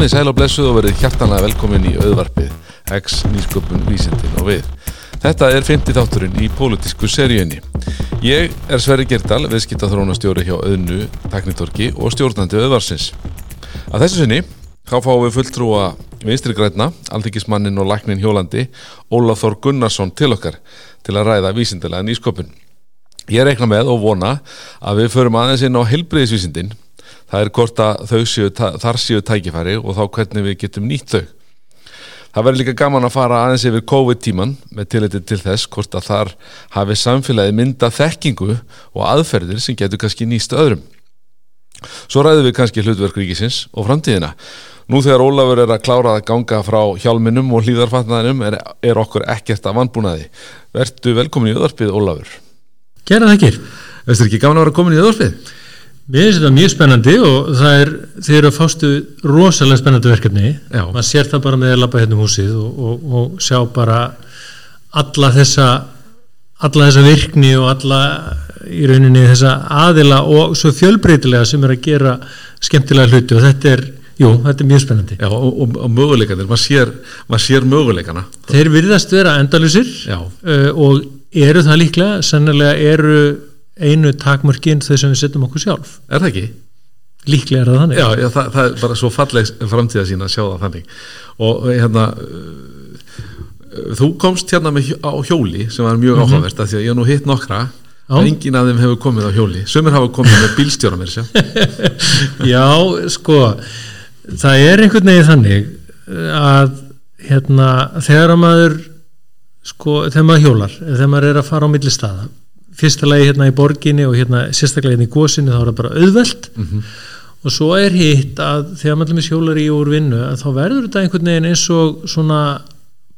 Komið sæl og blessuð og verið hjartanlega velkomin í auðvarpið X nýsköpun vísindin og við. Þetta er 50 þátturinn í pólitísku seríunni. Ég er Sverri Gerdal, viðskiptaþrónastjóri hjá Öðnu, Taknitorki og stjórnandi auðvarsins. Að þessu sinni þá fáum við fulltrúa vinstri græna, alþykismannin og læknin hjólandi Ólaf Þór Gunnarsson til okkar til að ræða vísindilega nýsköpun. Ég reikna með og vona að við förum aðeins inn á helbriðisvísindin það er hvort að séu, þar séu tækifæri og þá hvernig við getum nýtt þau. Það verður líka gaman að fara aðeins yfir COVID-tíman með tillitið til þess hvort að þar hafi samfélagi mynda þekkingu og aðferðir sem getur kannski nýst öðrum. Svo ræðum við kannski hlutverk ríkisins og framtíðina. Nú þegar Ólafur er að klára að ganga frá hjálminum og hlýðarfatnaðinum er, er okkur ekkert að vannbúnaði. Vertu velkomin í öðarpið Ólafur. Gerða það ekki. Veistur ekki gaman að vera komin í öðarpið? Mér finnst þetta mjög spennandi og það er, þeir eru að fástu rosalega spennandi verkefni. Já. maður sér það bara með að lappa hérna um húsið og, og, og sjá bara alla þessa alla þessa virkni og alla í rauninni þessa aðila og svo fjölbreytilega sem er að gera skemmtilega hluti og þetta er jú, þetta er mjög spennandi. Já, og, og, möguleikanir, maður sér, mað sér möguleikana. Þeir virðast vera endalusir uh, og eru það líklega, sennilega eru einu takmörgin þau sem við setjum okkur sjálf Er það ekki? Líklega er það þannig Já, já það, það er bara svo falleg framtíða sína að sjá það þannig og hérna uh, þú komst hérna með, á hjóli sem var mjög mm -hmm. áhugavert að því að ég nú hitt nokkra Já. engin af þeim hefur komið á hjóli sömur hafa komið með bílstjóra mér Já, sko það er einhvern veginn þannig að hérna þegar maður sko, þegar maður hjólar þegar maður er að fara á milli staða fyrsta lagi hérna í borginni og hérna sérstaklega hérna í gósinu þá er það bara auðvelt. Mm -hmm. og svo er hitt að þegar maður með sjólar í úr vinnu þá verður þetta einhvern veginn eins og svona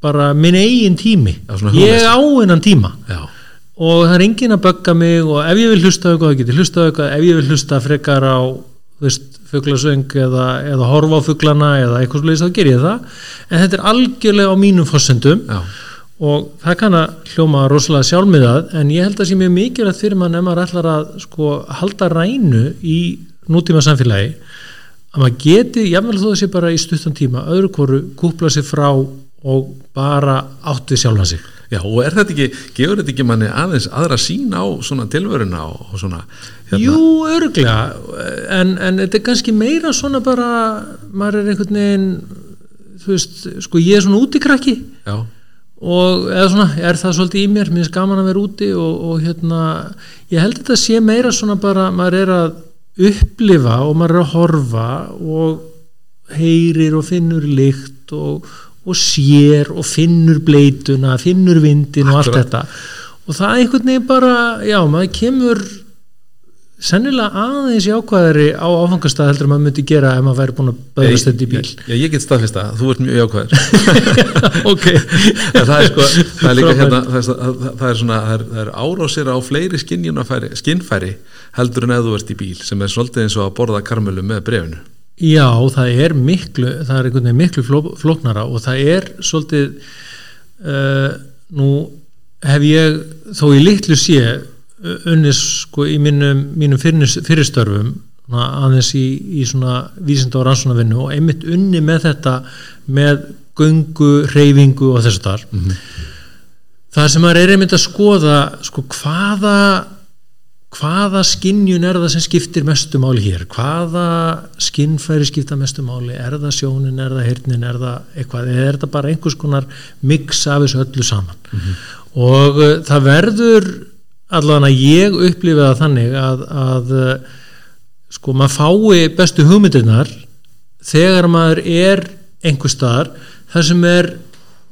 bara minn eigin tími. Já, ég á einan tíma. Já. og það er engin að bögga mig og ef ég vil hlusta auðvitað, þá get ég hlusta auðvitað ef ég vil hlusta frekar á fugglasöng eða, eða horfa á fugglana eða eitthvað slúðis þá ger ég það. En þetta er algjörlega á mínum fórsendum og það kann að hljóma rosalega sjálfmiðað en ég held að það sé mjög mikilvægt fyrir mann ef maður ætlar að sko, halda rænu í nútíma samfélagi að maður geti, jáfnvel þó sé bara í stuttan tíma, öðru koru kúpla sér frá og bara átti sjálfa sig. Já og er þetta ekki, gefur þetta ekki manni aðeins aðra sín á svona tilvöruna og svona hérna? Jú, örglega en, en þetta er kannski meira svona bara, maður er einhvern veginn þú veist, sko ég er svona útikrakki Já og eða svona er það svolítið í mér? Mér finnst gaman að vera úti og, og hérna ég held að þetta sé meira svona bara maður er að upplifa og maður er að horfa og heyrir og finnur lykt og, og sér og finnur bleituna, finnur vindin og allt þetta. Og það er einhvern veginn bara, já maður kemur sennilega aðeins jákvæðari á áfangastað heldur að maður myndi gera ef maður væri búin að bæðast þetta í bíl. Já, ég get staðfist að þú ert mjög jákvæður. Ok. Það er sko, það er líka hérna það er, það er svona, það er, það er árásir á fleiri skinnfæri heldur en ef þú ert í bíl sem er svolítið eins og að borða karmölu með brefinu Já, það er miklu það er einhvern veginn miklu fló, flóknara og það er svolítið uh, nú hef ég þó í litlu sé unnis sko í mínum, mínum fyrirstörfum aðeins í, í svona vísinda og rannsónavinnu og einmitt unni með þetta með gungu, reyfingu og þessu þar. Mm -hmm. það sem maður er einmitt að skoða sko hvaða hvaða skinnjun er það sem skiptir mestu máli hér, hvaða skinnfæri skipta mestu máli, er það sjónin? Er það hirnin, er það eitthvað? Eða er það bara einhvers konar mix af þessu öllu saman? Mm -hmm. og uh, það verður allavega ég upplifið það þannig að, að sko maður fái bestu hugmyndirnar þegar maður er einhver staðar þar sem er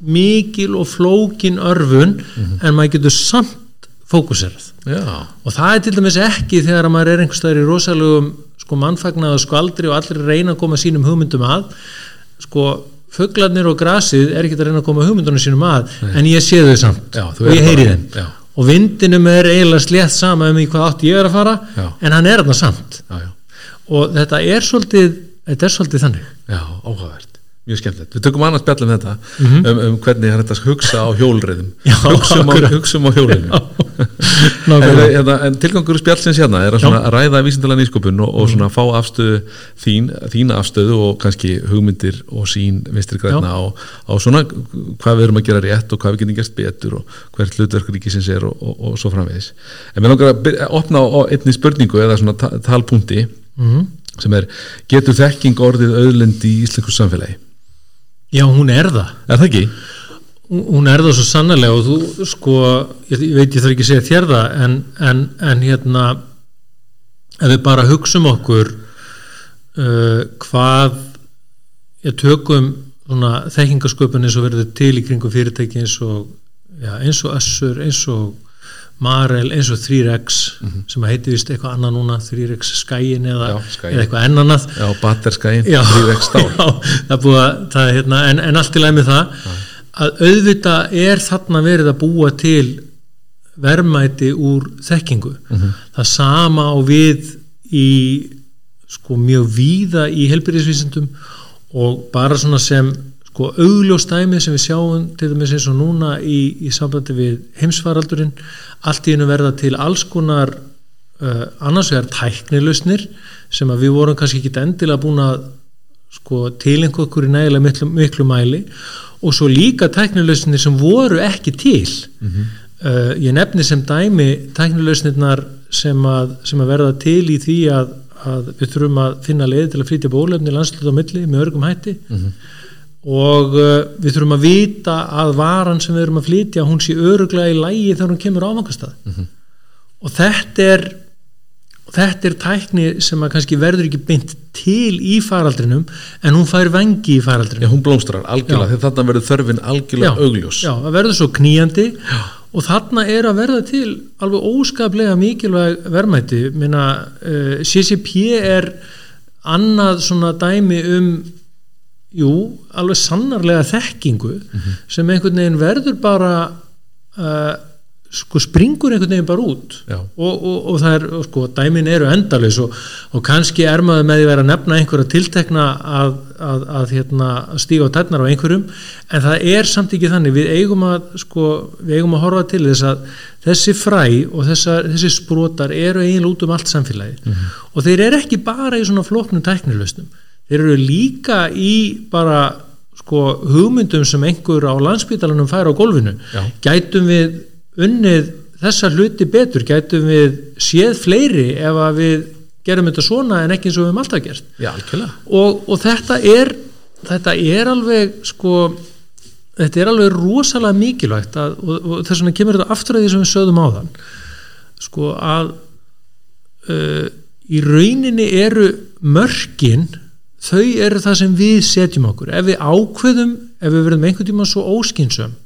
mikil og flókin örfun mm -hmm. en maður getur samt fókuserað Já. og það er til dæmis ekki þegar maður er einhver staðar í rosalugum sko mannfagnaðu skvaldri og allir reyna að koma sínum hugmyndum að sko fugglarnir og grasið er ekki að reyna að koma hugmyndunum sínum að Nei. en ég sé þau samt Já, og ég heyri þeim og vindinum er eiginlega slétt sama um í hvað átt ég er að fara já. en hann er þarna samt já, já. og þetta er svolítið þetta er svolítið þannig Já, áhugavert, mjög skemmtilegt. Við tökum annars bjallum þetta Mhm. um, um hvernig þetta hugsa á hjólriðum Já, hugsa, á, hjólriðum en, hérna, en tilgangur spjallsins hérna er að svona ræða vísindalega nýsköpun og, og svona fá afstöðu þín, þína afstöðu og kannski hugmyndir og sín vinstri græna á, á svona hvað við erum að gera rétt og hvað við getum gert betur og hvert hlutverk ríkisins er og, og, og svo framvegis. En við langar að byrja- opna á, einni spurningu eða svona ta- talpunkti Mhm. sem er getur þekking orðið auðlind í íslensku samfélagi já, hún er það er það ekki? Hún- er það svo sannarlega og þú sko, ég, veit ég þarf ekki að segja þér það en, en, en hérna ef við bara hugsum okkur uh, hvað ég tökum þekkingasköpun eins og verður til í kringum fyrirtæki eins og, já, eins og Össur, eins og Marel, eins og 3X sem heiti vist eitthvað annað núna 3X skæin eða, Já, eða eitthvað enn annað Já, batterskæin, Já, þrýveg stál. já, það er búið að það er hérna, en, en allt í læg með það að auðvitað er þarna verið að búa til verðmæti úr þekkingu. Það sama á við í sko mjög víða í helbyrðisvísindum og bara svona sem sko augljóstæmi sem við sjáum til dæmis eins og núna í, í sambandi við heimsfaraldurinn allt í hennu verða til alls konar uh, annars vegar tæknilausnir sem að við vorum kannski ekki endilega búin að sko, tilengu okkur í nægilega miklu, miklu mæli og svo líka tæknilausnir sem voru ekki til. Uh, ég nefni sem dæmi tæknilausnirnar sem að, sem að verða til í því að, að við þurfum að finna leið til að flytja bólefni landslut á milli með örgum hætti og uh, við þurfum að vita að varan sem við erum að flytja hún sé öruglega í lægi þegar hún kemur á áfangastað og þetta er þetta er tækni sem að kannski verður ekki beint til í faraldrinum en hún fær vengi í Já, faraldrinum hún blómstrar algjörlega, Já. þegar þarna verður þörfin algjörlega augljós. Já, það verður svo knýjandi já. og þarna er að verða til alveg óskaplega mikilvæg verðmæti. Minna uh, CCP er annað svona dæmi um jú, alveg sannarlega þekkingu sem einhvern veginn verður bara uh, sko springur einhvern veginn bara út. Og, og, og það er, og sko, dæmin eru endalaus og, og kannski er maður með því að nefna einhverja tiltekna að, að, að, hérna, stíga á tætnar á einhverjum en það er samt ekki þannig. Við eigum að, sko, við eigum að horfa til þess að þessi fræ og þessa, þessi sprotar eru eiginlega út um allt samfélagi og þeir eru ekki bara í svona flóknum tæknilausnum þeir eru líka í bara sko hugmyndum sem einhver á landsbítalanum fær á gólfinu. Já. gætum við unnið þessa hluti betur, gætum við séð fleiri ef að við gerum þetta svona en ekki eins og við höfum alltaf gert? Já, og, og þetta er þetta er alveg sko þetta er alveg rosalega mikilvægt að, og, og þess vegna kemur þetta aftur að því sem við sögðum á þann sko að uh, í rauninni eru mörkin þau eru það sem við setjum okkur. Ef við ákveðum, ef við verðum einhvern tíma svo óskinsum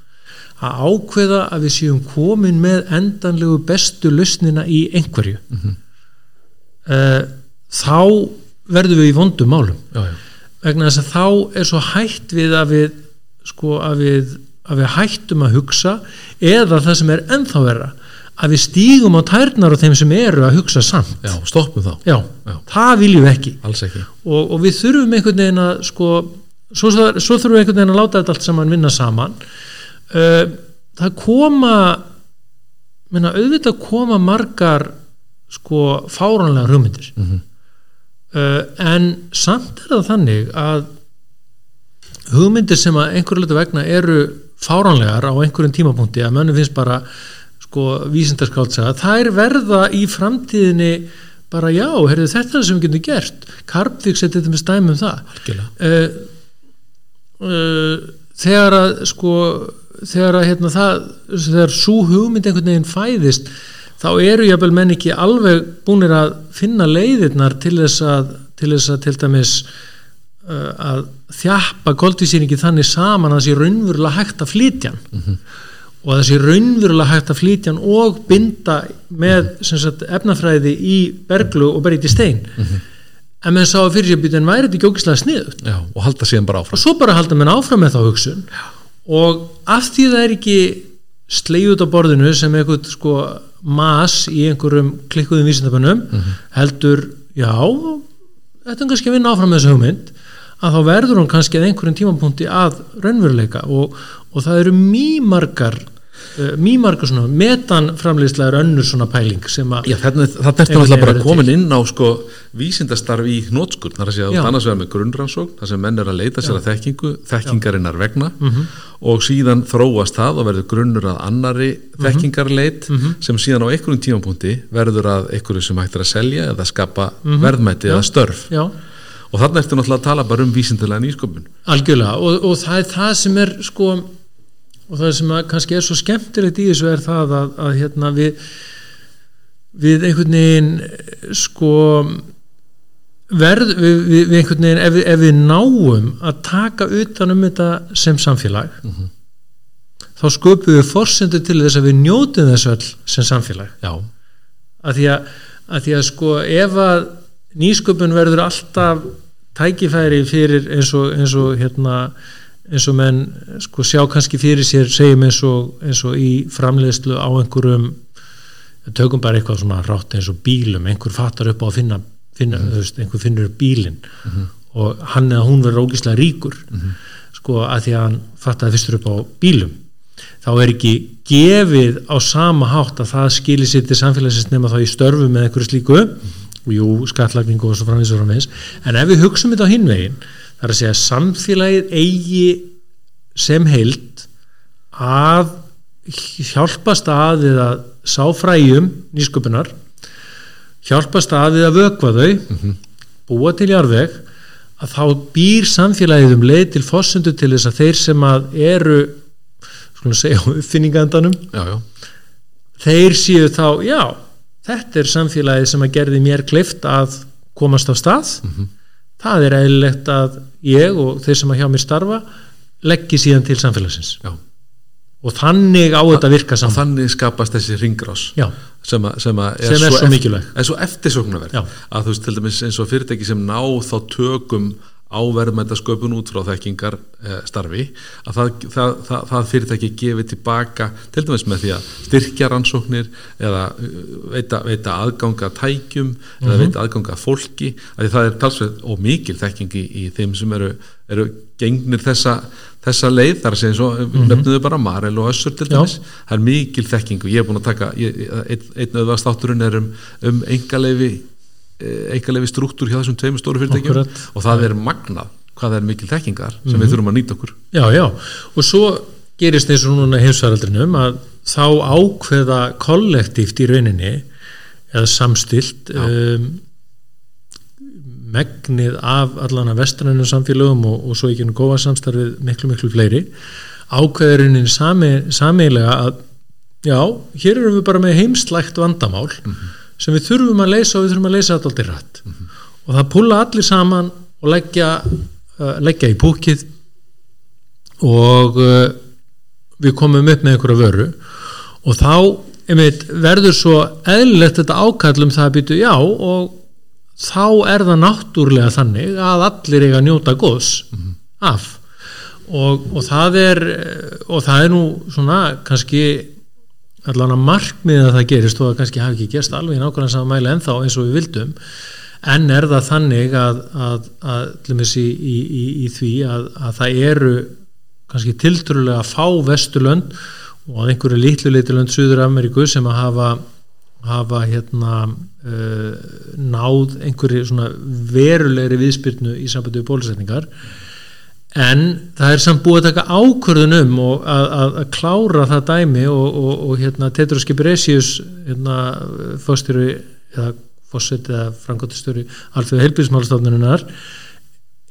að ákveða að við séum komin með endanlegu bestu lausnina í einhverju uh, þá verðum við í vondum málum. Já, já, vegna þess að þá er svo hætt við að við sko að við, að við hættum að hugsa eða það sem er ennþá verra að við stígum á tærnar á þeim sem eru að hugsa samt. Já, stoppum þá. Já, Já. það viljum við ekki. Alls ekki. Og, og við þurfum einhvern veginn að sko, svo, svo þurfum við einhvern veginn að láta þetta allt saman vinna saman. Uh, það koma menna, auðvitað koma margar sko fáránlega hugmyndir. Mhm. uh, en samt er það þannig að hugmyndir sem að einhverju hlutu vegna eru fáránlegar á einhverjum tímapunkti að mönnum finnst bara sko vísindarskáltsaga, þær verða í framtíðinni bara já, heyrðu, þetta er sem við getum gert. Karpvík setið þetta með stæmum það. Uh, uh, þegar að sko þegar að hérna það þegar svo hugmynd einhvern veginn fæðist þá eru jafnvel menn ekki alveg búnir að finna leiðirnar til þess að til þess að til dæmis uh, að þjappa koldvísýringi þannig saman að það sé raunverulega hægt að flytja hann og að sé raunverulega hægt að flytja hann og binda með sagt, efnafræði í berglu og berið í stein. En menn sá að fyrir sér býta en væri þetta ekki ógislega sniðut Já, og halda síðan bara áfram. Og svo bara halda menn áfram með þá hugsun. Og af því það er ekki sleið út á borðinu sem eitthvað sko mas í einhverjum klikkuðum vísindabönnum heldur, já þetta er kannski að vinna áfram með þessu hugmynd að þá verður hún kannski að einhverjum tímapunkti að raunveruleika. Og, og það eru mýmargar uh, mýmarga svona metanframleiðsla er önnur svona pæling sem að þetta er náttúrulega bara komin inn á sko vísindastarf í hnótskurn, þar að segja að annars vegar með grunnrannsókn, þar sem menn er að leita sér að þekkingu, þekkingarinnar vegna. Mhm. og síðan þróast það og verður grunnur að annari Mhm. þekkingarleit sem síðan á einhverjum tímapunkti verður að einhverju sem hægt er að selja eða skapa Mhm. verðmæti eða störf. Já, og þarna ertu náttúrulega að tala bara um vísindilega nýsköpun. Algjörlega. Og, og það er það sem er sko og það sem kannski er svo skemmtilegt í þessu er það að, að hérna við við einhvern veginn sko verð við, við, einhvern veginn ef, ef við náum að taka utan um þetta sem samfélag þá sköpum við forsendur til þess að við njótum þess öll sem samfélag. Já, að því að, að því að sko ef að nýsköpun verður alltaf tækifæri fyrir eins og, eins og hérna eins og menn sko sjá kannski fyrir sér segjum eins og, eins og í framleiðslu á einhverjum tökum bara eitthvað svona rátt eins og bílum einhver fattar upp á að finna, finna þú veist, einhver finnur upp bílinn. Og hann eða hún verður ógislega ríkur sko að því að hann fattaði fyrstur upp á bílum. Þá er ekki gefið á sama hátt að það skilir sér til samfélagsins nema þá í störfu með einhverju slíku. Og jú, skattlagningu og svo framvís og framvís en ef við hugsum þetta á hinvegin það er að segja samfélagið eigi sem heild að hjálpast að við að sá fræjum nýsköpunar hjálpast að við að vökva þau búa til jarðveg að þá býr samfélagið um leið til fossundu til þess að þeir sem að eru skulum segja uppfinningandanum já, já, þeir séu þá, já þetta er samfélagið sem að gerði mér kleift að komast á stað. Það er eðlilegt að ég og þeir sem að hjá mér starfa leggji síðan til samfélagsins. Já. og þannig á þetta virka Og saman þannig skapast þessi ringrás já, sem, að, sem, að Sem er svo eft- mikilvæg. er svo eftirsóknarverð að þú veist til dæmis eins og fyrirtæki sem ná þá tökum á verðmætasköpun út frá þekkingar eh, starfi að það, það, það, það fyrirtæki gefi tilbaka til dæmis með því að styrkja rannsóknir eða uh, veita, veita aðganga tækjum eða veita aðganga fólki að það er talsveit og mikil þekking í, þeim sem eru, eru gengnir þessa, þessa leið þar að segja eins og mm -hmm. nefnuðu bara Marel og Össur til Já. dæmis það er mikil þekking og ég er búin að taka ég, einn, öðvast átturinn er um, um engaleifi engaleifi struktúr hjá þessum tveimur stóru fyrirtækjum. Akkúrat. og það er magnað hvað er mikil þekkingar sem við þurfum að nýta okkur. Já, já. Og svo gerist eins og núna heimsvaraldrinum að þá ákveða kollektíft í rauninni eða samstilt um, megnið af allan að vestrænum samfélögum og, og svo ekki nú góða samstarfið miklu miklu fleiri ákveðurinn sami, samilega að já, hér erum við bara með heimslægt vandamál sem við þurfum að leysa og við þurfum að leysa þetta alltaf rætt og það púla allir saman og leggja, uh, leggja í púkið og uh, við komum upp með einhverja vöru. Og þá einmitt, verður svo eðlilegt þetta ákall um það að býtu já og þá er það náttúrlega þannig að allir eiga að njóta góðs af. Og, og það er eh, og það er nú svona kannski allan að markmið að það gerist og það kannski hafi ekki gerst alveg í nákvæmlega saman mæli ennþá eins og við vildum en er það þannig að, að, að í, í, í, í því að, að það eru kannski tiltrúlega fá vesturlönd og að einhverju litlu litilönd Suður Ameríku sem að hafa hafa hérna uh, náð einhverju verulegri viðspyrnu í sambandi við bólusetningar en það er samt búið að taka ákvörðun um og að, að, að klára það dæmi og, og, og hérna Tedros Ghebreyesus hérna fórstjóri eða fórsett eða frangotistjóri alþjóða heilbíðismálstofnunar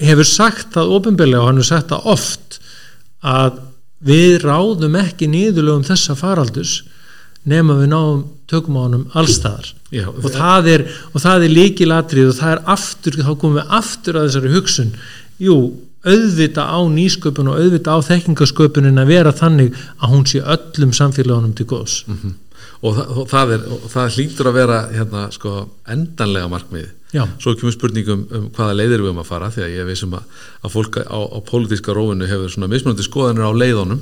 hefur sagt það ofinbeglega og hann hefur sagt það oft að við ráðum ekki nýðulegum þessa faraldus nema við náum tökum á honum allstaðar Já, og það er, og það er líkilatrið og það er aftur, þá komum við aftur að þessari hugsun. Jú, auðvita á nýsköpun og auðvita á þekkingasköpunin að vera þannig að hún sé öllum samfélagunum til góðs. Og það, og það, er, og það hlýtur að vera hérna, sko, endanlega markmið Já. svo kemur spurningum um hvaða leiðir við um að fara því að ég veist um að, að fólk á, á pólitíska rófinu hefur svona mismunandi skoðanir á leiðunum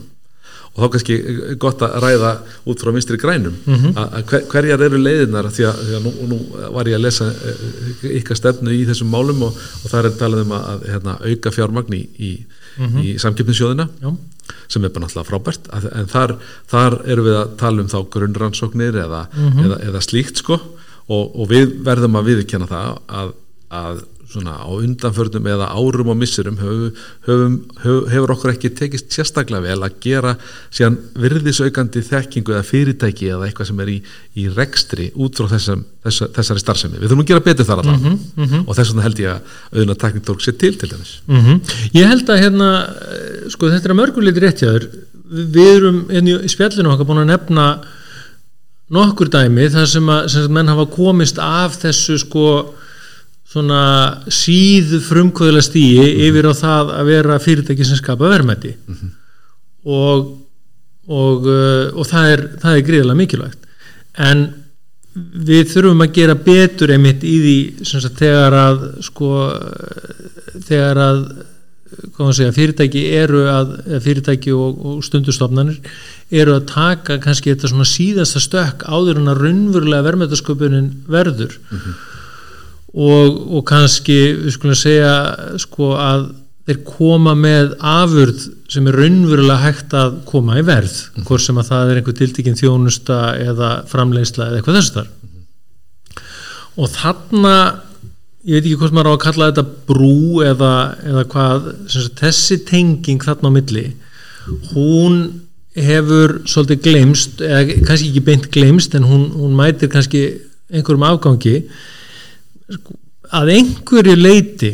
og þá kannski gott að ræða út frá vinstri grænum. Mhm. að að hver, hverjar eru leiðinar því að, því að nú, nú var ég að lesa eh, ykkar stefnu í þessum málum og, og það er talað um að, að hérna, auka fjármagn í, í, í samkeppnisjóðina já, sem er bara náttúrulega frábært. En þar, þar erum við að tala um þá grunnrannsóknir eða, Mhm. eða, eða slíkt sko. Og, og við verðum að viðurkenna það að, að svona á undanförnum eða árum og missurum höfum, höfum, höf, hefur okkur ekki tekist sérstaklega vel að gera síðan virðisaukandi þekkingu eða fyrirtæki eða eitthvað sem er í, í rekstri út frá þessum, þessa, þessari starfsemi. Við þurfum að gera betur þar alltaf Mhm, og þess vegna held ég að auðvitað tekniktorg sé til til dæmis. Mhm. Ég held að hérna, sko þetta er að mörguleiti rétt hjá þér, við erum hérna í spjallinu okkar búin að nefna nokkur dæmi þar sem að, sem menn hafa komist af þessu sko svona síðu frumkvöðla stíi yfir á það að vera fyrirtæki sem skapa verðmætti og og, uh, og það, er, það er gríðilega mikilvægt. En við þurfum að gera betur einmitt í því sem sagt, þegar að sko, þegar að segja, fyrirtæki eru að fyrirtæki og, og stundustofnanir eru að taka kannski þetta svona síðasta stökk áður en að raunverulega verðmætasköpunin verður og, og kannski við skulum segja sko að þeir koma með afurð sem er raunverulega hægt að koma í verð hvort sem að það er einhver tiltekinn þjónusta eða framleiðsla eða eitthvað þess þar. Og þarna ég veit ekki hvort maður á að kalla þetta brú eða, eða hvað sagt, þessi tenging þarna á milli hún hefur svolítið gleymst eða kannski ekki beint gleymst en hún, hún mætir kannski einhverjum afgangi að einhverju leiti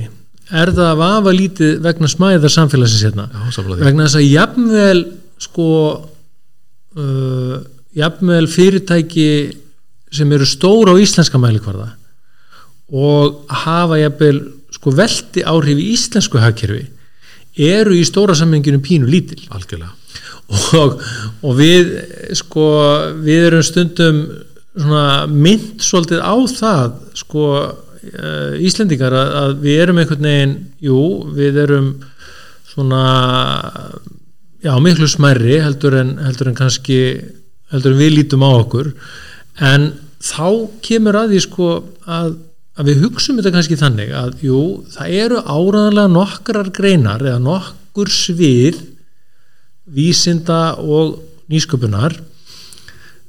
er það að vafa lítið vegna smæðar samfélagsins hérna. Já, vegna þess að jafnvel sko uh, jafnvel fyrirtæki sem eru stóra á íslenska mælikvarða og hafa jafnvel sko velti áhrif í íslensku hagkerfi eru í stóra sammenginu pínu lítil. Algjörlega. Og, og við sko við erum stundum svona mynd svolítið á það sko Íslendingar að, að við erum einhvern veginn jú, við erum svona já, miklu smærri heldur en, heldur en kannski heldur en við lítum á okkur. En þá kemur að því sko að, að við hugsum þetta kannski þannig að jú, það eru áraðanlega nokkrar greinar eða nokkur svið vísinda og nýsköpunar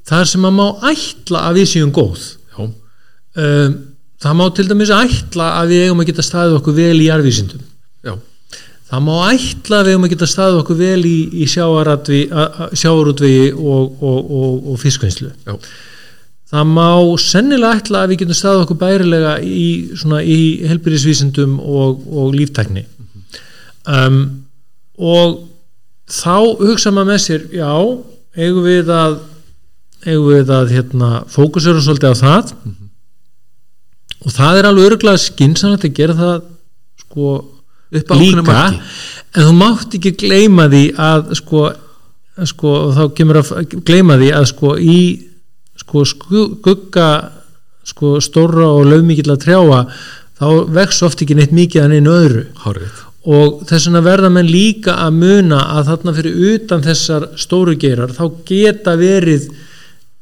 þar sem að má ætla að við séum góð. Já, um, það má til dæmis ætla að við eigum að geta staðið okkur vel í jarðvísindum. Já, það má ætla að við eigum að geta staðið okkur vel í, í sjáarútvegi og, og, og, og fiskvinnslu. Já, það má sennilega ætla að við getum staðið okkur bærilega í, í helbyrðisvísindum og, og líftækni. Um, og þá hugsa maður með sér já, eigum við að eigum við að hérna, fókusera svolítið á það og það er alveg örgulega skinsanlegt að gera það sko upp á ákveðnu líka en þú mátt ekki gleyma því að sko, sko þá kemur að gleyma því að sko í sko skugga sko stóra og löfmikill að trjáa þá vex oft ekki neitt mikið að neinu öðru. Hárið og þess vegna verða menn líka að muna að þarna fyrir utan þessar stóru geirar þá geta verið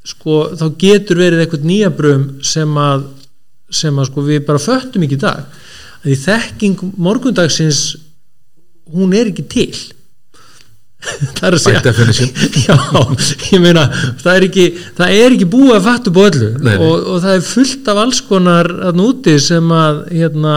sko þá getur verið eitthvað nýjabröum sem að sem að sko við bara föttum ekki í dag. Að því þekking morgundagsins hún er ekki til. Það er að segja já, ég meina það er ekki, það er ekki búið að fattu på öllu. Nei, nei. Og, og það er fullt af alls konar að núti sem að hérna,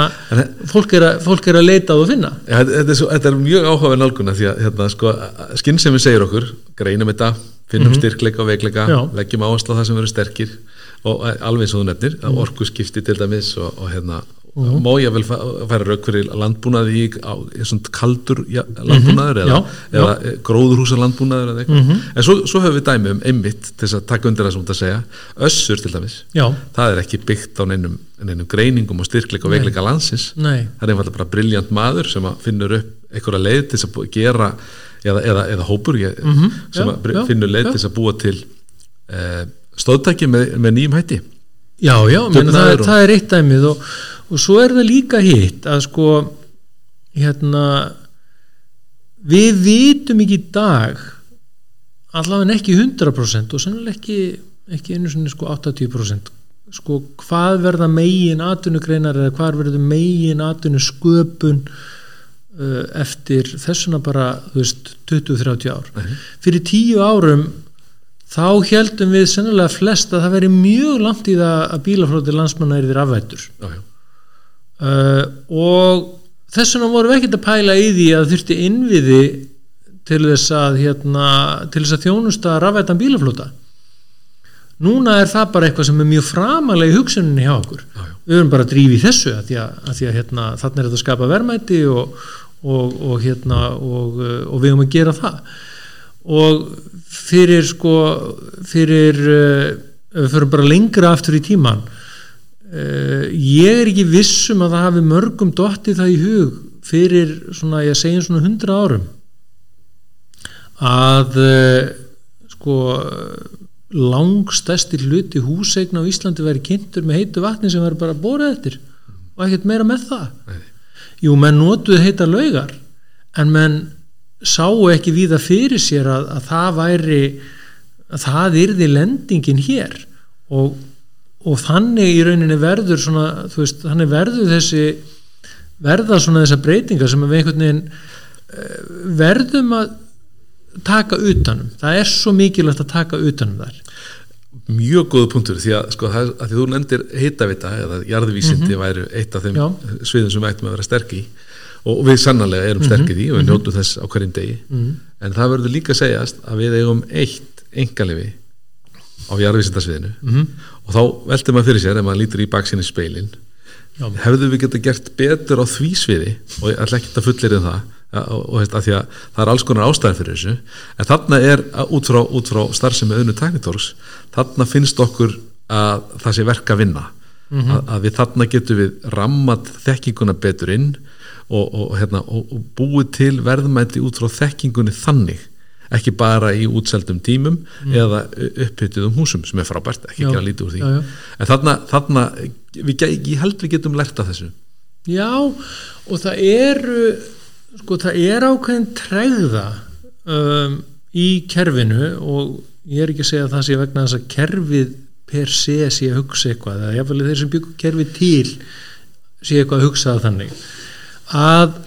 fólk, er að, fólk er að leita að finna. Já, þetta, er svo, þetta er mjög áhugaverð nálguna því að hérna, sko, skinnsemi segir okkur greinum þetta, finnum styrkleika og veikleika leggjum áherslu á það sem verður sterkir og eh, alveg eins og þú nefnir mm. orku skipti til dæmis og, og hérna má ég vel færa rauk fyrir landbúnaði á, svona kaldur ja, landbúnaður eða, Já, já. eða gróðurhúsa landbúnaður eða eitthvað? En svo, svo höfum við dæmi um einmitt til að taka undir það sem þú ert að segja össur til dæmis. Já, það er ekki byggt á neinum, neinum greiningum og styrkleika og veikleika landsins. Nei, það er einfallega bara briljant maður sem finnur upp einhverja leið til að gera eða, eða, eða hópur ég, Mhm, sem já, finnur leið til að búa til uh, stóðtæki með, með nýjum hætti já, já meni, það, það er eitt dæmið og, og svo er það líka hitt að sko hérna við vitum ekki í dag allavega ekki 100% og sannlega ekki, ekki einu svona sko 80% sko hvað verða megin atvinnugreinar eða hvað verður megin atvinnusköpun uh, eftir þessuna bara þú veist 20-30 ár Mhm. fyrir 10 árum þá heldum við sennilega flest að það veri mjög langt í það að bílaflóti landsmanna er þér afvættur uh, og þess vegna vorum við ekkert að pæla í því að þurfti innviði til þess að hérna, til þess að þjónusta rafættan bílaflóta núna er það bara eitthvað sem er mjög framalega í hugsuninni hjá okkur. Já, já. við erum bara að drífa í þessu að því að, að, því að hérna, þannig er þetta að skapa verðmæti og, og, og, hérna, og, uh, og við erum að gera það og fyrir sko fyrir uh, við förum bara lengra aftur í tíman uh, ég er ekki viss um að það hafi mörgum dottið það í hug fyrir svona, ég segjum svona hundra árum að uh, sko langstæsti hluti húsegna á Íslandi væri kynntur með heitu vatni sem væri bara borað eftir og ekkert meira með það Nei. jú, menn notuðu heita laugar en menn sáu ekki víða fyrir sér að, að það væri að það yrði lendingin hér. Og, og þannig í rauninni verður svona, veist, þannig verður þessi verða svona þessar breytingar sem við einhvern veginn eh, verðum að taka utanum, það er svo mikilvægt að taka utanum þar mjög góðu punktur því að, sko, að því þú nefndir heitavita eða jarðvísindi væri eitt af þeim Já. sviðum sem við ættum að vera sterk í og við sannarlega erum sterk í því og við njótum þess á hverjum degi. En það verður líka að segjast að við eigum eitt engalifi á jarðvísindasviðinu. Mm og þá veldur maður fyrir sér ef maður lítur í baksinni speilin hefðu við geta gert betur á því sviði? Og ætla ekki að fullir um það. Og, það er alls konar ástæðan fyrir þessu. En þarna er út frá, frá starfsemi auðnu teknitórs þarna finnst okkur að það sé verk að vinna að, að við þarna getum við rammat þekkinguna betur inn og, og, hérna, og, og búið til verðmæti út frá þekkingunni þannig ekki bara í útseldum tímum eða upphyttuðum húsum sem er frábært, ekki ekki að lítið úr því. Já, já. en þarna, þarna við, ég held við getum lært af þessu. Já, og það er sko það er ákveðin tregða um, í kerfinu og ég er ekki að segja að það sé vegna þess að kerfið per se sé að hugsa eitthvað eða jáfnvel þeir sem byggur kerfið til sé eitthvað að hugsa það þannig að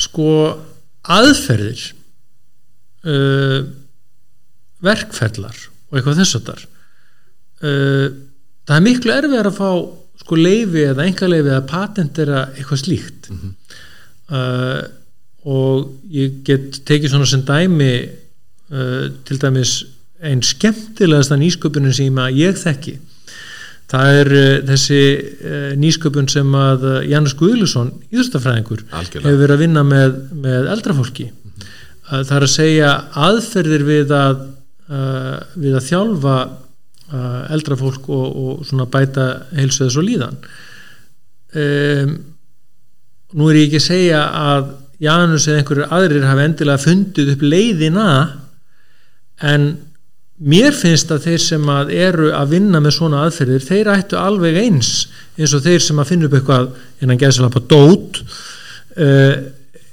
sko aðferðir uh, verkferlar og eitthvað þess að þar uh, það er miklu erfið að fá sko leifi eða enga leifi eða patentera eitthvað slíkt. Uh, og ég get tekið svona sem dæmi uh, til dæmis einn skemmtilegasta nýsköpunin sem ég þekki. Það er uh, þessi uh, nýsköpun sem að uh, Janus Guðlusson, íðurstafræðingur hefur verið að vinna með, með eldrafólki uh, það er að segja aðferðir við að við að þjálfa uh, eldra fólk og, og svona bæta heilsu þess og líðan. Um, nú er ég ekki að segja að Janus eða einhverjur aðrir hafi endilega fundið upp leiðina en mér finnst að þeir sem að eru að vinna með svona aðferðir, þeir ættu alveg eins eins og þeir sem að finna upp eitthvað innan gæðsalapa dót uh,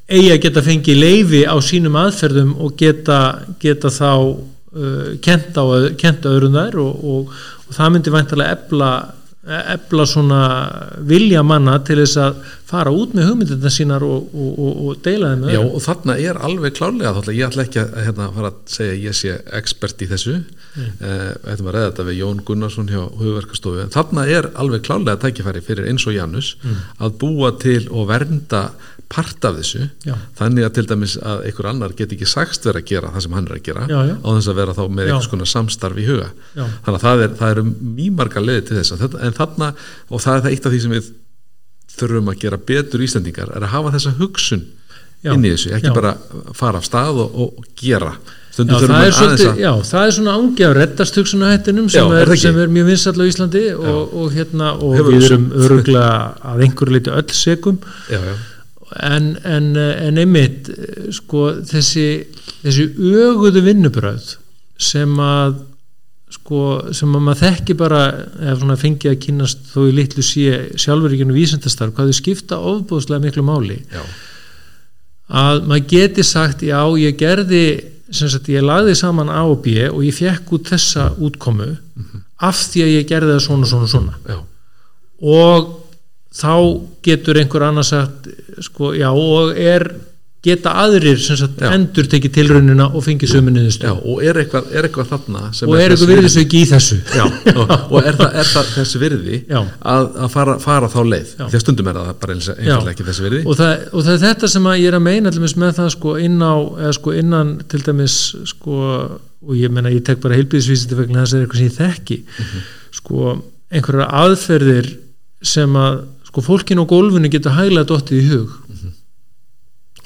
eigi að geta fengið leifi á sínum aðferðum og geta, geta þá uh, kent, á, kent öðrum þær og, og, og það myndi væntalega ebla, ebla svona vilja manna til þess að fara út með hugmyndina sínar og, og, og, og deila þeim Já, og þarna er alveg klárlega þá ætla ég ætla ekki að hérna, fara að segja að ég sé expert í þessu mm. ættum að reyða þetta við Jón Gunnarsson hjá hugverkastofu, en þarna er alveg klárlega tækifæri fyrir eins og Janus að búa til og vernda part af þessu, Já. þannig að til dæmis að einhver annar get ekki sagst vera að gera það sem hann er að gera, Já, já. á þess að vera þá með einhvers konar samstarf í huga Já. þannig að það, er, eru mjög marga leiði til þess þetta, en þarna, og það er það eitt af því sem við þurfum að gera betur Íslendingar er að hafa þessa hugsun Já. inn í þessu, ekki Já. bara fara af stað og, og gera. Já, það er, svolítið, já, það er svona ángi á reddast hugsunahættinum sem, er er, sem er mjög vinsall á Íslandi og, og, hérna, og við erum öruglega að einhverju leiti öll segum en, en, en einmitt sko, þessi, þessi öguðu vinnubröð sem að sko, sem að maður þekki bara eða svona fengi að kynast þó í litlu sé sjálfuríkinu vísindastarf hvað þau skipta ofbúðslega miklu máli. Já, að maður geti sagt já ég gerði sem sagt, ég lagði saman A og B og ég fekk út þessa útkomu af því að ég gerði það svona, svona, svona. Já, og þá getur einhver annars sagt sko, já, og er geta aðrir sagt, endur tekið tilraunina og fengið sömu niðurstöð já, og er eitthvað, er eitthvað þarna og er þess eitthvað virðis ekki í þessu. Já, og, og er, það, er það þessi virði að, að fara, fara þá leið? Því að stundum er það bara eins- einfaldlega ekki þessi virði. Og það, og það er þetta sem ég er að meina með það sko inn á sko innan til dæmis sko og ég meina ég tek bara heilbíðisvísiti vegna þess að það er eitthvað sem ég þekki. Sko einhverjar aðferðir sem að sko fólkin á gólfinu getur hæglega dottið í hug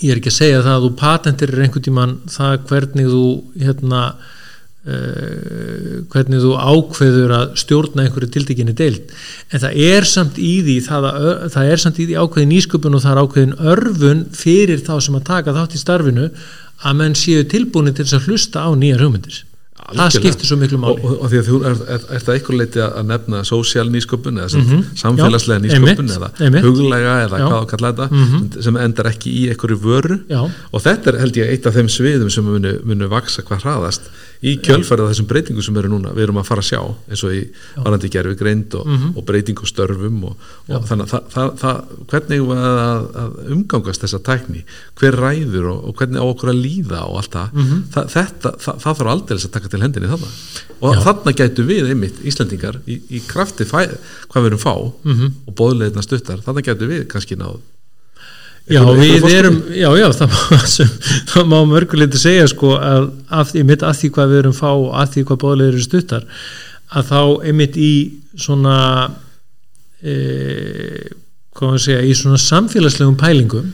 ég er ekki að segja það að þú patentir einhvern tímann það hvernig þú hérna uh, hvernig þú ákveður að stjórna einhverju tiltekinni deild. En það er samt í því það, það er samt í því ákveðin nýsköpun og það er ákveðin örfun fyrir þá sem að taka þátt í starfinu að menn séu tilbúinu til þess að hlusta á nýjar hugmyndir það skiptir svo miklu og, máli og, og því að þú er, er, er það eitthvað leiti að nefna sósíal nýsköpun eða sem Mhm. samfélagslega Já, nýsköpun einmitt, eða einmitt. huglega eða Já. hvað að kalla þetta Mhm. sem endar ekki í einhverju vöru Já. og þetta er held ég eitt af þeim sviðum sem munu, munu vaksa hvað hraðast í kjölfærið þessum breytingum sem eru núna við erum að fara að sjá eins og í varandi gerfi greind og, Mhm. og breyting og störfum og, og þannig að það, það, hvernig að, að umgangast þessa tækni hver ræður og, og hvernig á okkur að líða og allt það, Mhm. það þetta, það, það þarf aldrei að taka til hendinni þarna og þarna gætu við einmitt Íslandingar í, í krafti fæ, hvað við erum fá Mhm. og bóðleitna stuttar, þarna gætu við kannski náð Já, við erum, já, já, það má, það má mörguleiti segja sko að af, einmitt að því hvað við erum fá og að því hvað bóðlega eru stuttar að þá einmitt í svona e, hvað maður segja, í svona samfélagslegum pælingum